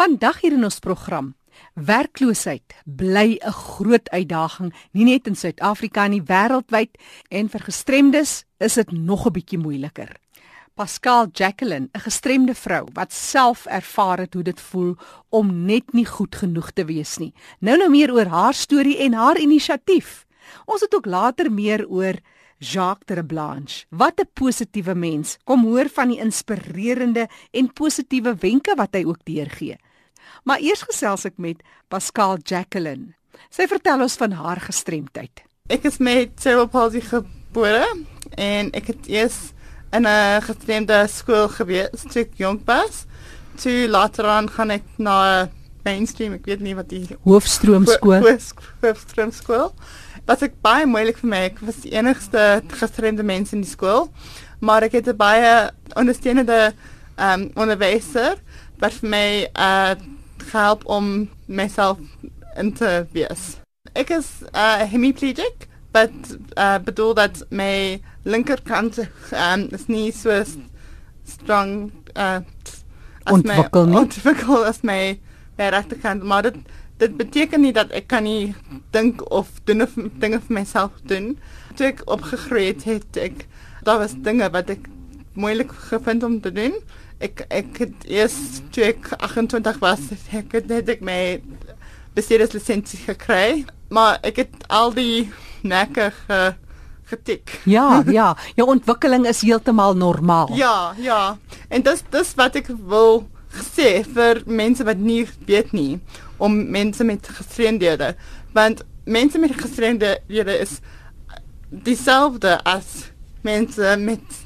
Vandag hier in ons program. Werkloosheid bly 'n groot uitdaging, nie net in Suid-Afrika nie, wêreldwyd en vir gestremdes is dit nog 'n bietjie moeiliker. Pascal Jacqueline, 'n gestremde vrou wat self ervaar het hoe dit voel om net nie goed genoeg te wees nie. Nou nou meer oor haar storie en haar inisiatief. Ons het ook later meer oor Jacques Terblanche. Wat 'n positiewe mens. Kom hoor van die inspirerende en positiewe wenke wat hy ook deurgee. Maar eers gesels ek met Pascal Jacqueline. Sy vertel ons van haar gestremdheid. Ek is met cerebral palsy gebore en ek het eers in 'n gestremde skool gewees, toe ek jonk was. Toe later aan gaan ek na mainstream, ek weet nie wat die hoofstroomskool. Hoofstroomskool was ek baie moeilik vir my. Ek was die enigste gestremde mens in die skool. Maar ek het 'n baie ondersteunende ehm um, onderwyser wat vir my uh help om myself in te wees. Ek is uh hemiplegic, but uh bedoel dat my linkerkant um, is nie so strong uh ontwikkel nie. Ontwikkel as my regterkant, maar dit dit beteken nie dat ek kan nie dink of doen of dinge vir myself doen. Toe ek opgegroei het, het ek daar was dinge wat ek moeilik gevind om te doen. Ek ek het eers toe ek 28 was, ek het net ek my bestuurders lisensie gekry, maar ek het al die nekke ge, getik. Ja, ja, jou ontwikkeling is heeltemal normaal. Ja, ja. En dis dis wat ek wil sê vir mense wat nie weet nie om mense met gestremdhede want mense met gestremdhede is dieselfde as mense met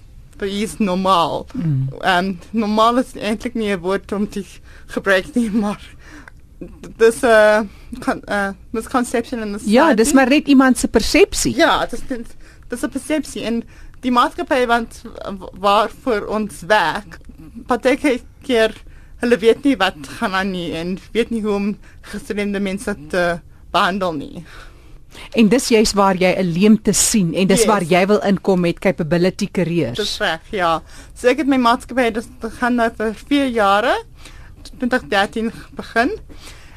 is normaal. Mm. Um, normaal is eintlik nie 'n woord om te gebruik nie, maar dis 'n uh, uh, misconception in the society. Ja, dis maar net iemand se persepsie. Ja, dis dis 'n persepsie en die maatskappy wat waar vir ons werk, partykeer keer hulle weet nie wat gaan aan nie en weet nie hoe om gestremde mense te behandel nie. En dis juist waar jy 'n leemte sien en dis yes. waar jy wil inkom met capability careers. Dis reg, ja. So ek het my maatskappy dis gaan nou vir 4 jare 2013 begin.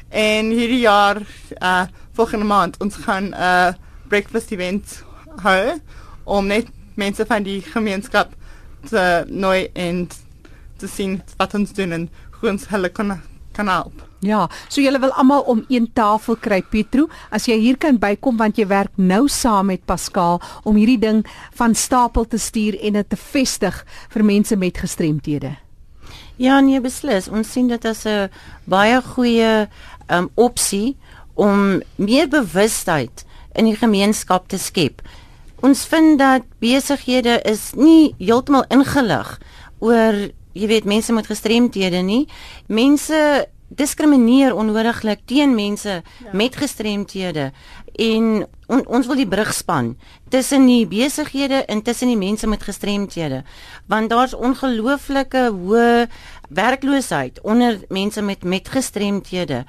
En hierdie jaar uh volgende maand ons gaan 'n uh, breakfast event hou om net mense van die gemeenskap te nooi en te sien wat ons doen en hoe ons hulle kan kan help. Ja, so julle wil almal om een tafel kry Petro, as jy hier kan bykom want jy werk nou saam met Pascal om hierdie ding van stapel te stuur en dit te vestig vir mense met gestremthede. Ja, nee beslis. Ons sien dit as 'n baie goeie um opsie om meer bewustheid in die gemeenskap te skep. Ons vind dat besighede is nie heeltemal ingelig oor jy weet mense met gestremthede nie. Mense diskrimineer onnodiglik teen mense ja. met gestremthede en on, ons wil die brug span tussen die besighede en tussen die mense met gestremthede want daar's ongelooflike hoë werkloosheid onder mense met met gestremthede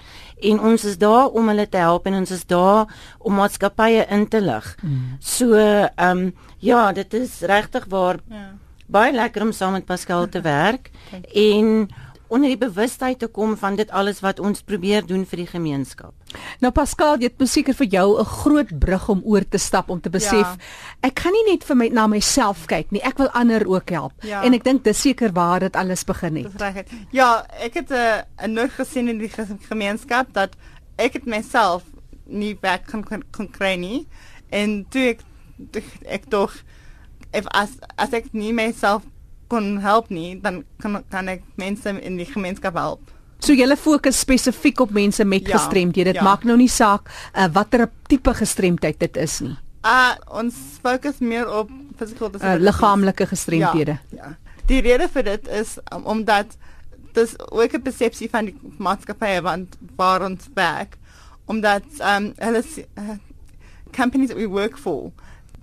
en ons is daar om hulle te help en ons is daar om maatskappye in te lig. Mm. So ehm um, ja, dit is regtig waar ja baie lekker om saam met Pascal te werk en onder die bewustheid te kom van dit alles wat ons probeer doen vir die gemeenskap. Nou Pascal, dit moet seker vir jou 'n groot brug om oor te stap om te besef ja. ek gaan nie net vir my na myself kyk nie, ek wil ander ook help. Ja. En ek dink dis seker waar dit alles begin het. Ja, ek het 'n uh, nog gesien in die gemeenskap dat ek het myself nie werk kan kan kry nie en toe ek ek tog if as as ek nie myself kon help nie, dan kan kan ek mense in die gemeenskap help. So jy fokus spesifiek op mense met ja, gestremdhede. Dit ja. maak nou nie saak uh, watter tipe gestremdheid dit is nie. Uh ons fokus meer op physical disabilities. Uh, liggaamlike gestremdhede. Ja, ja. Die rede vir dit is um, omdat dis ook 'n persepsie van die maatskappy want waar ons werk omdat um hulle uh, companies that we work for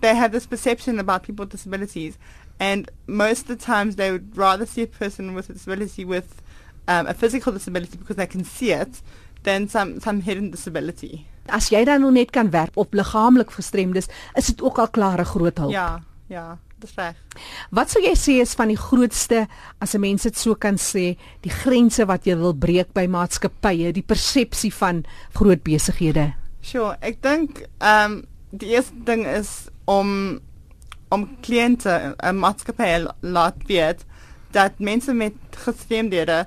they have this perception about people with disabilities, and most of the times they would rather see a person with a disability with um, a physical disability because they can see it than some some hidden disability. As jy dan nou net kan werk op liggaamlik gestremdes, is dit ook al klare groot hulp. Ja, ja. Dis reg. Wat sou jy sê is van die grootste as 'n mens dit so kan sê, die grense wat jy wil breek by maatskappye, die persepsie van groot besighede? Sure, ek dink ehm um, die eerste ding is om om kliënte 'n maatskappy laat weet dat mense met gestremdhede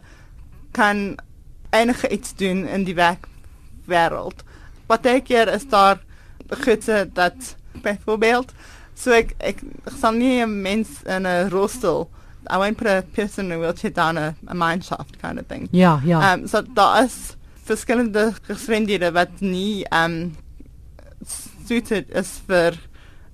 kan enige iets doen in die werkwêreld. Wat ek keer is daar gidse dat byvoorbeeld so ek ek sal nie 'n mens in 'n rolstoel I won't put a person in a wheelchair down a, a mine shaft kind of thing. Ja, ja. Um so daar is verskillende gestremdhede wat nie um suited is vir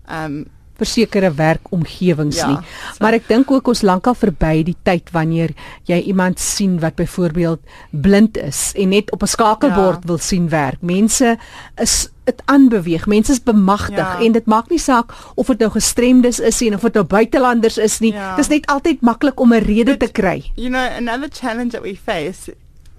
um versekerde werkomgewings Ja, nie. so- Maar ek dink ook ons lankal verby die tyd wanneer jy iemand sien wat byvoorbeeld blind is en net op 'n skakelbord Ja. wil sien werk. Mense is dit aanbeweeg. Mense is bemagtig Ja. en dit maak nie saak of dit nou gestremdes is nie of dit nou buitelanders is nie. Ja. Dit is net altyd maklik om 'n rede But- te kry. You know, another challenge that we face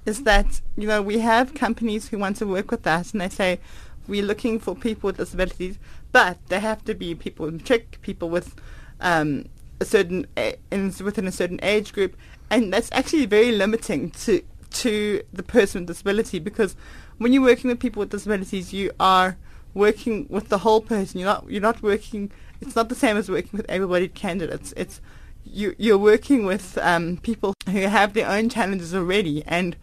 is that, you know, we have companies who want to work with us and they say, we're looking for people with disabilities, but they have to be people in trick, people with um, a certain, a- in, within a certain age group. And that's actually very limiting to, to the person with disability because when you're working with people with disabilities, you are working with the whole person. You're not, you're not working, it's not the same as working with able-bodied candidates. It's, you, you're working with um, people who have their own challenges already, and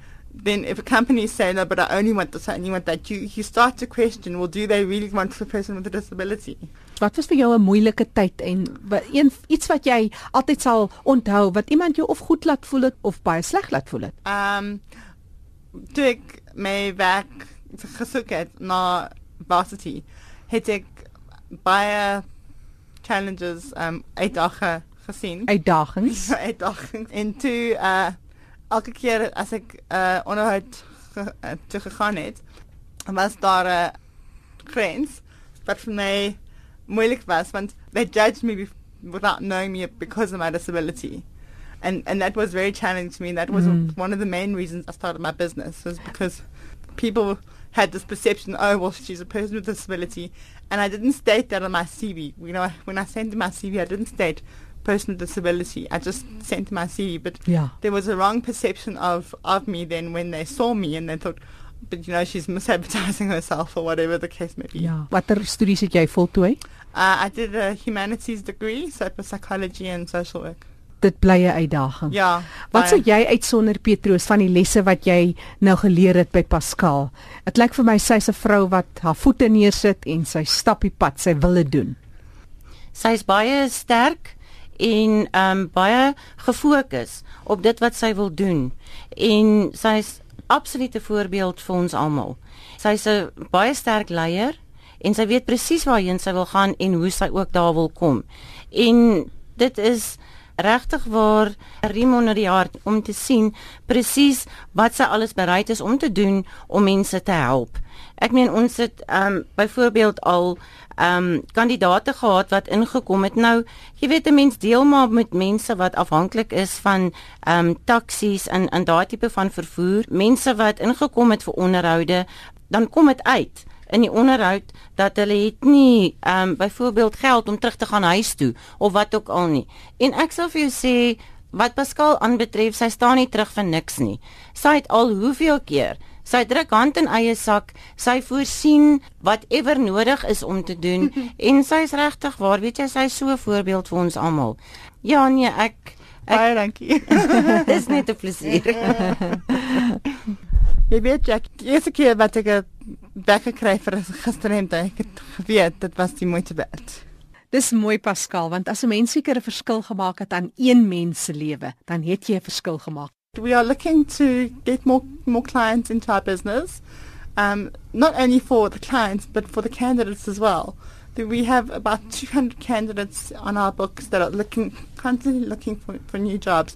then if a company say no, but I only want this, I only want that, you you start to question, well, do they really want the person with a disability? Wat was vir jou 'n moeilike tyd en wa- een iets wat jy altyd sal onthou wat iemand jou of goed laat voel het of baie sleg laat voel het? Um, toe ek my werk gesoek het na varsity, het ek baie challenges um, uitdagings gesien. Uitdagings. uitdagings. En toe uh elke keer as ek uh onderhoud ge, uh, toe gegaan het, was daar 'n grens wat vir my moeilik was want they judged me without knowing me because of my disability. And and that was very challenging to me. That was Mm. one of the main reasons I started my business was because people had this perception, oh well, she's a person with a disability, and I didn't state that on my CV. You know, when I sent my CV, I didn't state person with disability. I just sent my CV, but Ja. there was a wrong perception of of me then when they saw me and they thought, but you know, she's misadvertising herself or whatever the case may be. Ja. Watter studies het jy voltooi? Uh, I did a humanities degree, so it was psychology and social work. Dit bly 'n uitdaging. Ja. Wat sou jy uitsonder Petrus van die lesse wat jy nou geleer het by Pascal? Dit lyk vir my sy's 'n vrou wat haar voete neersit en sy stap die pad, sy wil dit doen. Sy's baie sterk en ehm um, baie gefokus op dit wat sy wil doen. En sy's absoluut 'n voorbeeld vir ons almal. Sy's 'n baie sterk leier en sy weet presies waarheen sy wil gaan en hoe sy ook daar wil kom. En dit is regtig waar 'n riem onder die hart om te sien presies wat sy alles bereid is om te doen om mense te help. Ek meen ons het ehm um, byvoorbeeld al ehm um, kandidate gehad wat ingekom het. Nou jy weet 'n mens deel maar met mense wat afhanklik is van ehm um, taksies en en daai tipe van vervoer. Mense wat ingekom het vir onderhoude dan kom dit uit in die onderhoud dat hulle het nie ehm um, byvoorbeeld geld om terug te gaan huis toe of wat ook al nie en ek sal vir jou sê wat Pascal aanbetref sy staan nie terug vir niks nie sy het al hoeveel keer Sy druk hand in eie sak, sy voorsien whatever nodig is om te doen en sy's regtig waar, weet jy, sy's so 'n voorbeeld vir ons almal. Ja nee, ek ek Baie dankie. dis net 'n plesier. Jy weet Jack, die eerste keer wat ek werk gekry vir 'n gestremde, ek het geweet dit was die moeite werd. Dis mooi Pascal, want as 'n mens seker 'n verskil gemaak het aan een mens se lewe, dan het jy 'n verskil gemaak. We are looking to get more more clients into our business, um, not only for the clients but for the candidates as well. We have about 200 candidates on our books that are looking constantly looking for, for new jobs,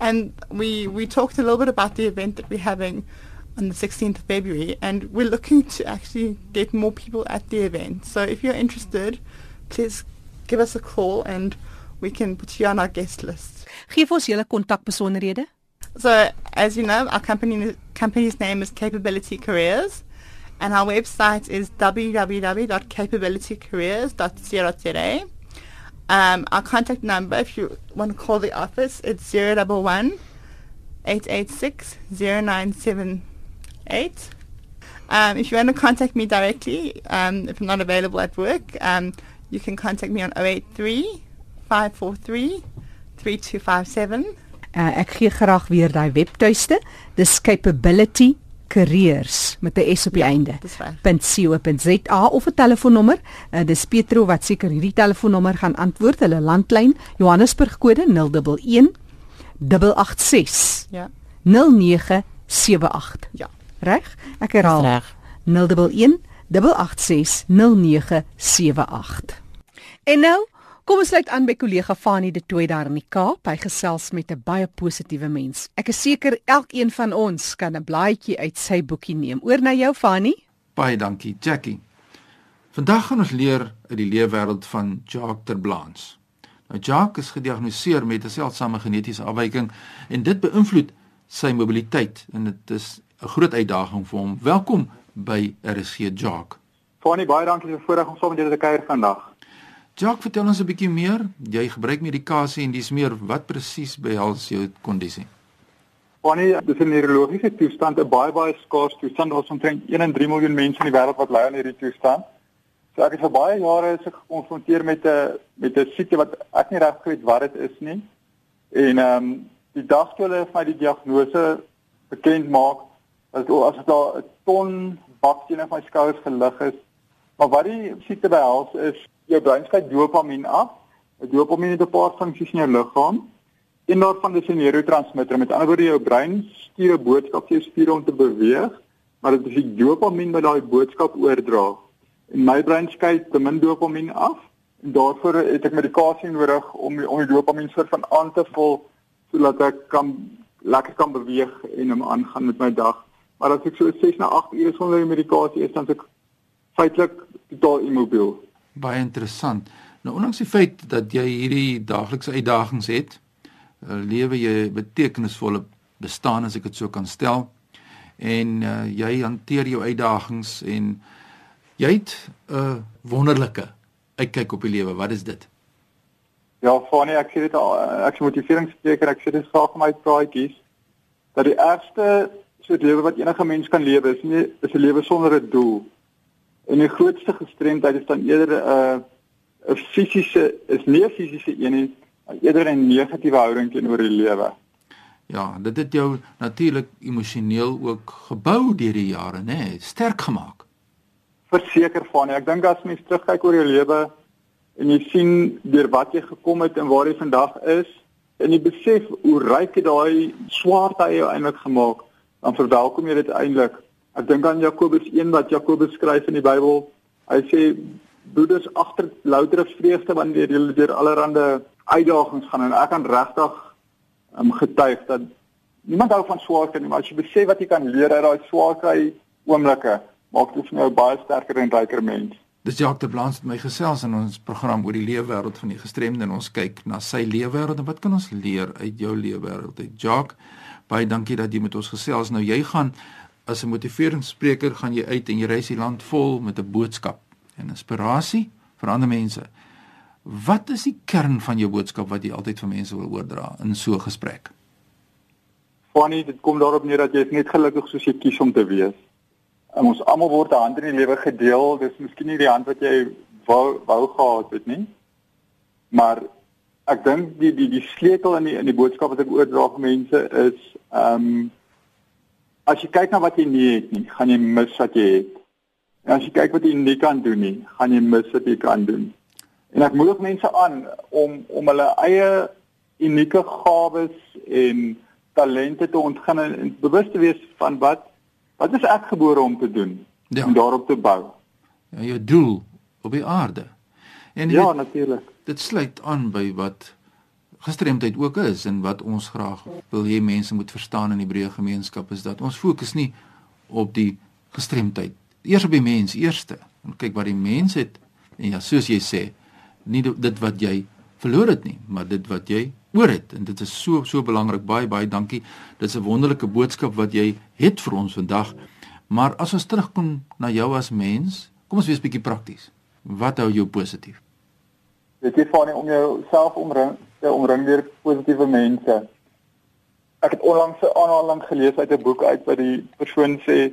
and we we talked a little bit about the event that we're having on the 16th of February, and we're looking to actually get more people at the event. So if you're interested, please give us a call and we can put you on our guest list. Geef ons julle kontakbesonderhede. So, as you know, our company company's name is Capability Careers, and our website is www.capabilitycareers.co.za. Um, our contact number, if you want to call the office, it's 011 886 0978. Um, if you want to contact me directly, um, if I'm not available at work, um, you can contact me on 083 543 3257. Uh, ek gee graag weer daai webtuiste. Dis capability careers met 'n S op die ja, einde. .co.za of 'n telefoonnommer. Uh, dis Petro wat seker hierdie telefoonnommer gaan antwoord. Hulle landlyn Johannesburg kode 011 886. Ja. 0978. Ja. Reg? Ek herhaal. Reg. 011 886 0978. En nou Kom ons sluit aan by kollega Fanie de Tooi daar in die Kaap. Hy gesels met 'n baie positiewe mens. Ek is seker elkeen van ons kan 'n blaadjie uit sy boekie neem. Oor na jou Fanie. Baie dankie, Jackie. Vandag gaan ons leer uit die leefwêreld van Jacques Terblanche. Nou Jacques is gediagnoseer met 'n seldsame genetiese afwyking en dit beïnvloed sy mobiliteit en dit is 'n groot uitdaging vir hom. Welkom by RSG Jacques. Fanie, baie dankie vir die voorreg om saam met julle te kuier vandag. Jacques, vertel ons 'n bietjie meer. Jy gebruik medikasie en dis meer wat presies behels jou kondisie? Wanneer dis 'n neurologiese toestand, 'n baie baie skaars toestand, ons omtrent 1 in 3 miljoen mense in die wêreld wat ly aan hierdie toestand. So ek het vir baie jare is ek gekonfronteer met 'n met 'n siekte wat ek nie reg weet wat dit is nie. En ehm um, die dag toe hulle vir my die diagnose bekend maak, as as daar 'n ton bakstene op my skouers gelig is, maar wat die siekte behels is jou brein skei dopamien af. Dopamien het 'n paar funksies in jou liggaam. Een daarvan is 'n neurotransmitter. Met ander woorde, jou brein stuur 'n boodskap vir jou spiere om te beweeg, maar dit is die dopamien wat daai boodskap oordra. En my brein skei te min dopamien af en daarvoor het ek medikasie nodig om om die dopamien soort van aan te vul sodat ek kan lekker kan beweeg en hom aangaan met my dag. Maar as ek so 6 na 8 ure sonder medikasie is, dan is ek feitelik totaal immobiel baie interessant. Nou ondanks die feit dat jy hierdie daaglikse uitdagings het, uh, lewe jy betekenisvolle bestaan as ek dit so kan stel. En uh, jy hanteer jou uitdagings en jy het 'n uh, wonderlike uitkyk op die lewe. Wat is dit? Ja, Fanie, ek sê dit al, ek is motiveringsspreker, ek sê dit graag vir my praatjies dat die ergste soort lewe wat enige mens kan lewe is nie is 'n lewe sonder 'n doel. En die grootste gestremdheid is dan eerder 'n uh, 'n fisiese is nie 'n fisiese een nie, maar eerder 'n negatiewe houding teenoor die lewe. Ja, dit het jou natuurlik emosioneel ook gebou deur die jare, nê, nee, sterk gemaak. Verseker van, ek dink as mens terugkyk oor jou lewe en jy sien deur wat jy gekom het en waar jy vandag is, en jy besef hoe ryk daai swaarte jou eintlik gemaak, dan verwelkom jy dit eintlik Ek dink aan Jakobus 1 wat Jakobus skryf in die Bybel. Hy sê broeders agter louter vreugde wanneer julle deur allerlei uitdagings gaan en ek kan regtig um, getuig dat niemand hou van swaarte nie, maar as jy besef wat jy kan leer uit daai swaarte oomblikke, maak dit vir jou baie sterker en ryker mens. Dis Jacques de Blanc het my gesels in ons program oor die leefwêreld van die gestremde en ons kyk na sy leefwêreld en wat kan ons leer uit jou leefwêreld? Jacques, baie dankie dat jy met ons gesels. Nou jy gaan as 'n motiveringsspreker gaan jy uit en jy reis die land vol met 'n boodskap en inspirasie vir ander mense. Wat is die kern van jou boodskap wat jy altyd vir mense wil oordra in so 'n gesprek? Funny, dit kom daarop neer dat jy net gelukkig soos jy kies om te wees. En ons almal word 'n hand in die lewe gedeel, dis miskien nie die hand wat jy wou wou gehad het nie. Maar ek dink die die die sleutel in die in die boodskap wat ek oordra vir mense is ehm um, as jy kyk na wat jy nie het nie, gaan jy mis wat jy het. En as jy kyk wat jy nie kan doen nie, gaan jy mis wat jy kan doen. En ek moedig mense aan om om hulle eie unieke gawes en talente te ontgin en, en bewus te wees van wat wat is ek gebore om te doen ja. en daarop te bou. Ja, jou doel op die aarde. En ja, natuurlik. Dit sluit aan by wat gestremdheid ook is en wat ons graag wil hê mense moet verstaan in die breë gemeenskap is dat ons fokus nie op die gestremdheid. Eers op die mens eerste. En kyk wat die mens het. En ja soos jy sê nie dit wat jy verloor het nie maar dit wat jy oor het. En dit is so so belangrik. Baie baie dankie. Dit is 'n wonderlike boodskap wat jy het vir ons vandag. Maar as ons terugkom na jou as mens kom ons wees bietjie prakties. Wat hou jou positief Dit is van om jouself omring te omring deur positiewe mense. Ek het onlangs 'n aanhaling gelees uit 'n boek uit wat die persoon sê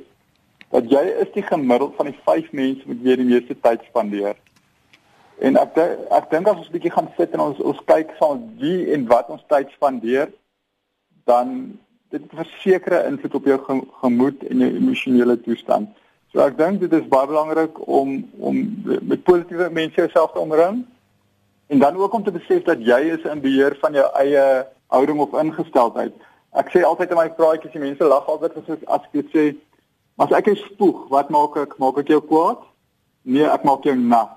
dat jy is die gemiddeld van die 5 mense met wie jy die meeste tyd spandeer. En ek ek dink as ons 'n bietjie gaan sit en ons ons kyk van wie en wat ons tyd spandeer, dan dit verseker invloed op jou gemoed en jou emosionele toestand. So ek dink dit is baie belangrik om om met positiewe mense jouself te omring en dan ook om te besef dat jy is in beheer van jou eie houding of ingesteldheid. Ek sê altyd in my praatjies, die mense lag altyd as ek as ek dit sê, maar as ek spoeg, wat maak ek? Maak ek jou kwaad? Nee, ek maak jou nat.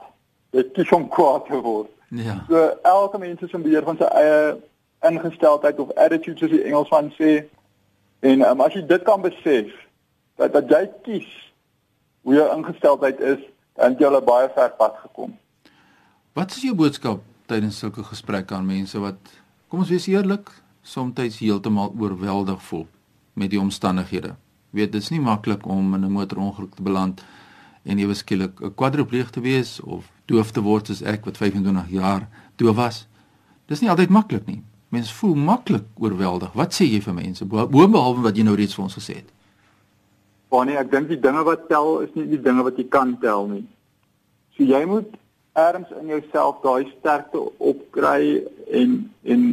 Dit kies om kwaad te word. Ja. So elke mens is in beheer van sy eie ingesteldheid of attitude soos die Engelsman sê. En um, as jy dit kan besef dat dat jy kies hoe jou ingesteldheid is, dan het jy al baie ver pad gekom. Wat is jou boodskap tydens sulke gesprekke aan mense wat kom ons wees eerlik, soms heeltemal oorweldig voel met die omstandighede? Weet, dit is nie maklik om in 'n motorongeluk te beland en ewe skielik 'n kwadripleeg te wees of doof te word soos ek wat 25 jaar doof was. Dis nie altyd maklik nie. Mense voel maklik oorweldig. Wat sê jy vir mense boonbehalwe wat jy nou reeds vir ons gesê het? Bonnie, ek dink die dinge wat tel is nie die dinge wat jy kan tel nie. So jy moet ergens in jouself daai sterkte opkry en en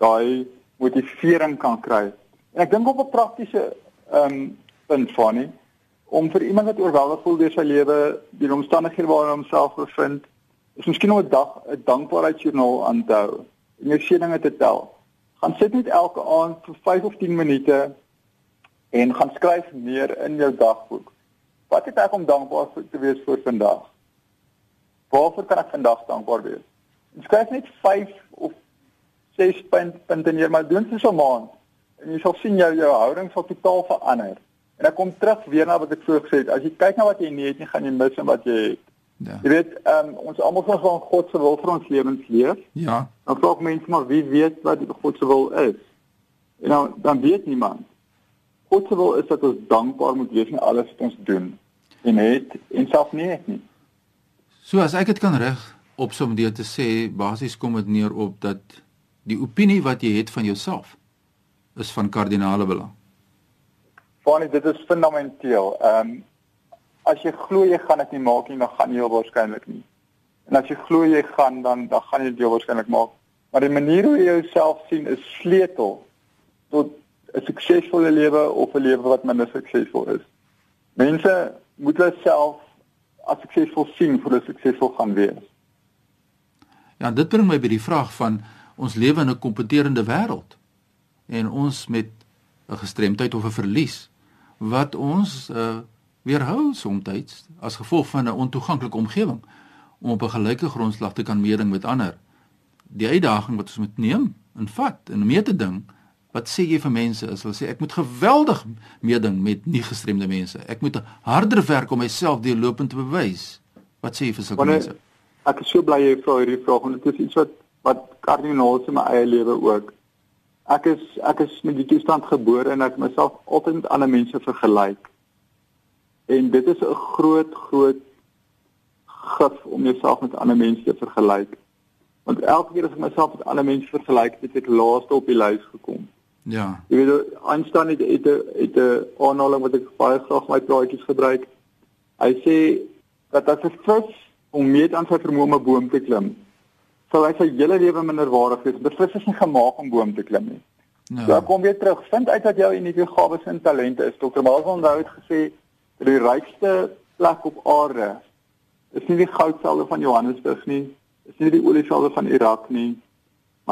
daai motivering kan kry. En ek dink op 'n praktiese ehm um, punt Bonnie om vir iemand wat oorweldig voel deur sy lewe, die omstandighede waarin hy homself bevind, is miskien om 'n dag 'n dankbaarheidsjoernaal aan te hou en jou seëninge te tel. Gaan sit net elke aand vir 5 of 10 minute en gaan skryf neer in jou dagboek. Wat het ek om dankbaar te wees vir vandag? Waarvoor kan ek vandag dankbaar wees? En skryf net 5 of 6 punt punte neer, maar doen dit so 'n maand en jy sal sien jou jou houding sal totaal verander. En ek kom terug weer na wat ek vroeër gesê het. As jy kyk na wat jy nie het nie, gaan jy mis en wat jy het. Ja. Jy weet, um, ons almal van van God se wil vir ons lewens leef. Ja. Dan vra mense maar wie weet wat God se wil is. En dan dan weet niemand. God se wil is dat ons dankbaar moet wees vir alles wat ons doen. En het en self nie het nie. So as ek dit kan reg opsom deur te sê basies kom dit neer op dat die opinie wat jy het van jouself is van kardinale belang. Want dit is fundamenteel. Ehm um, as jy glo jy gaan dit nie maak nie, dan gaan jy heel waarskynlik nie. En as jy glo jy gaan dan dan gaan jy dit waarskynlik maak. Maar die manier hoe jy jouself sien is sleutel tot 'n suksesvolle lewe of 'n lewe wat minder suksesvol is. Mense moet hulle self as suksesvol sien vir hulle suksesvol gaan wees. Ja, dit bring my by die vraag van ons lewe in 'n kompeterende wêreld en ons met 'n gestremdheid of 'n verlies wat ons uh, weerhou soms as gevolg van 'n ontoeganklike omgewing om op 'n gelyke grondslag te kan meeding met ander. Die uitdaging wat ons moet neem en vat en mee te ding, wat sê jy vir mense as hulle sê ek moet geweldig meeding met nie gestremde mense. Ek moet harder werk om myself deurlopend te bewys. Wat sê jy vir sulke mense? Ek is so bly jy vra hierdie vraag want dit is iets wat wat kardinaal is in my eie lewe ook. Ek is ek is met die toestand gebore en ek myself altyd met ander mense vergelyk. En dit is 'n groot groot gif om jouself met ander mense te vergelyk. Want elke keer as ek myself met ander mense vergelyk, het ek laaste op die lys gekom. Ja. Jy weet, Einstein het het 'n het 'n aanhaling wat ek baie graag my praatjies gebruik. Hy sê dat as 'n vis om meet aan sy vermoë om 'n boom te klim, sal hy sy hele lewe minder waardig wees. Die vis is nie gemaak om boom te klim nie. Nou. So kom weer terug. Vind uit wat jou unieke gawes en talente is. Dr. Malson het gesê die rykste plek op aarde is nie die goudvelde van Johannesburg nie, is nie die olievelde van Irak nie,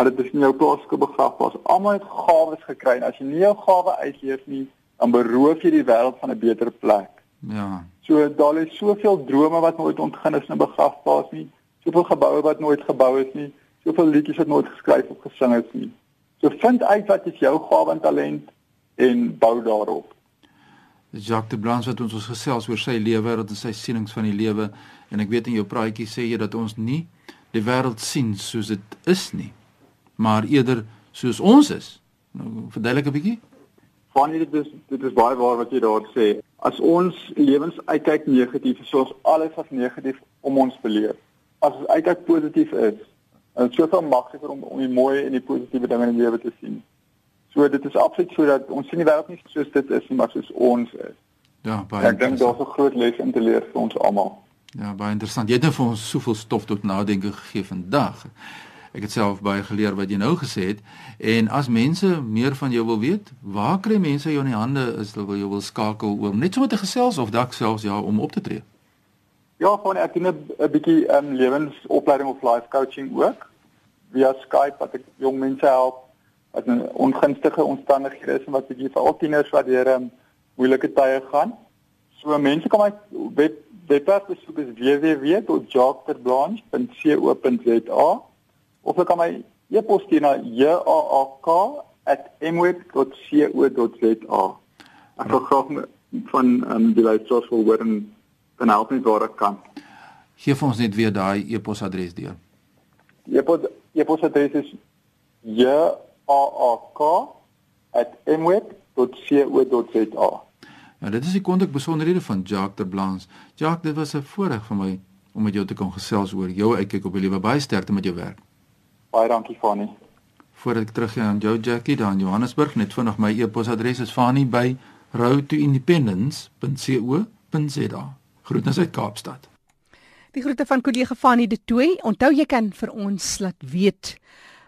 maar dit is nie jou plaaslike begrafplaas. Almal het gawes gekry en as jy nie jou gawe uitleef nie, dan beroof jy die wêreld van 'n beter plek. Ja. So daar is soveel drome wat nooit ontgin is in 'n begrafplaas nie, soveel geboue wat nooit gebou is nie, soveel liedjies wat nooit geskryf of gesing is nie. So vind uit wat is jou gawe en talent en bou daarop. Jacques de Brans wat ons ons gesels oor sy lewe, wat sy sienings van die lewe en ek weet in jou praatjie sê jy dat ons nie die wêreld sien soos dit is nie, maar eerder soos ons is. Nou verduidelik 'n bietjie. Van dit is dit is baie waar wat jy daar sê. As ons lewens uitkyk negatief, is ons alles as negatief om ons beleef. As ons uitkyk positief is, En soveel makliker om om die mooi en die positiewe dinge in die lewe te sien. So dit is absoluut so dat ons sien die wêreld nie soos dit is nie, maar soos ons is. Ja, baie. Ek dink daar's 'n groot les in te leer vir ons almal. Ja, baie interessant. Jy het nou vir ons soveel stof tot nadenke gegee vandag. Ek het self baie geleer wat jy nou gesê het. En as mense meer van jou wil weet, waar kry mense jou in die hande as hulle jou wil skakel oor net so met 'n gesels of dalk selfs ja om op te tree? Ja, van ek doen 'n bietjie um, lewensopleiding of life coaching ook via Skype wat ek jong mense help wat in ongunstige omstandighede is en wat bietjie vir al tieners wat deur 'n um, moeilike tye gaan. So mense kan my web webwerf besoek is www.jacterblanche.co.za of jy kan my e-pos stuur na jaak@mweb.co.za. Ek sal graag van um, die luisteraars wil hoor en kan help net waar ek kan. Gee vir ons net weer daai e-posadres deur. Die e-pos e-posadres is jaak@mweb.co.za. Ja, dit is die kontak besonderhede van Jacques Terblanche. Jacques, dit was 'n voorreg vir my om met jou te kon gesels oor jou uitkyk op die lewe. Baie sterkte met jou werk. Baie dankie Fani. Voordat ek teruggaan aan jou Jackie daar in Johannesburg, net vinnig my e-posadres is fani@roadtoindependence.co.za. Groetens uit Kaapstad. Die groete van kollega Fani de Tooi. Onthou jy kan vir ons laat weet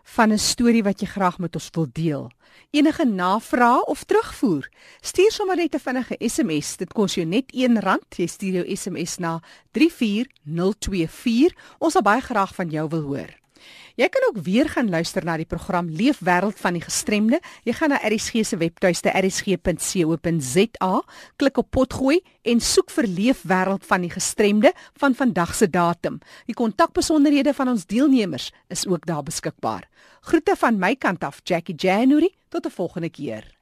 van 'n storie wat jy graag met ons wil deel. Enige navrae of terugvoer, stuur sommer net 'n vinnige SMS. Dit kos jou net R1. Jy stuur jou SMS na 34024. Ons sal baie graag van jou wil hoor. Jy kan ook weer gaan luister na die program Leefwêreld van die Gestremde. Jy gaan na RSG se webtuiste rsg.co.za, klik op potgooi en soek vir Leefwêreld van die Gestremde van vandag se datum. Die kontakbesonderhede van ons deelnemers is ook daar beskikbaar. Groete van my kant af, Jackie January, tot 'n volgende keer.